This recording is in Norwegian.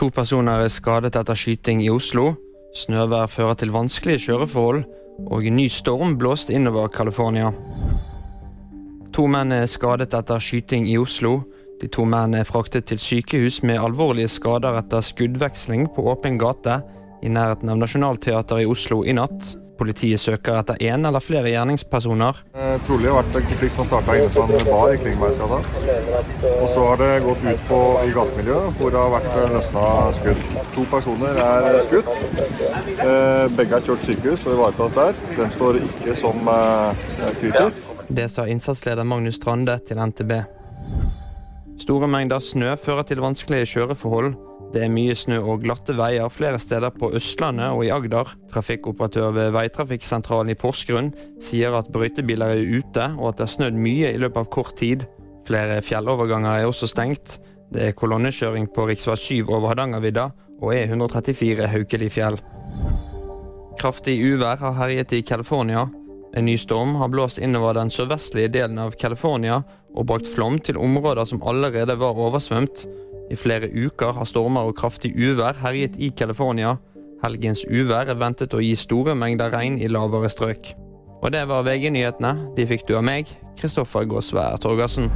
To personer er skadet etter skyting i Oslo. Snøvær fører til vanskelige kjøreforhold, og ny storm blåste innover California. To menn er skadet etter skyting i Oslo. De to mennene er fraktet til sykehus med alvorlige skader etter skuddveksling på åpen gate i nærheten av Nationaltheatret i Oslo i natt. Politiet søker etter én eller flere gjerningspersoner. Eh, trolig har vært en konflikt som starta inne på en bar i Klingbergsgata. Og så har det gått ut på, i gatemiljøet, hvor det har vært eh, løsna skudd. To personer er skutt. Eh, begge er kjørt sykehus og ivaretas der. Den står ikke som eh, kritisk. Det sa innsatsleder Magnus Strande til NTB. Store mengder snø fører til vanskelige kjøreforhold. Det er mye snø og glatte veier flere steder på Østlandet og i Agder. Trafikkoperatør ved Veitrafikksentralen i Porsgrunn sier at brøytebiler er ute, og at det har snødd mye i løpet av kort tid. Flere fjelloverganger er også stengt. Det er kolonnekjøring på rv. 7 over Hardangervidda og E134 Haukelifjell. Kraftig uvær har herjet i California. En ny storm har blåst innover den sørvestlige delen av California og brakt flom til områder som allerede var oversvømt. I flere uker har stormer og kraftig uvær herjet i California. Helgens uvær er ventet å gi store mengder regn i lavere strøk. Og det var VG-nyhetene. De fikk du av meg, Kristoffer Gåsvær Torgersen.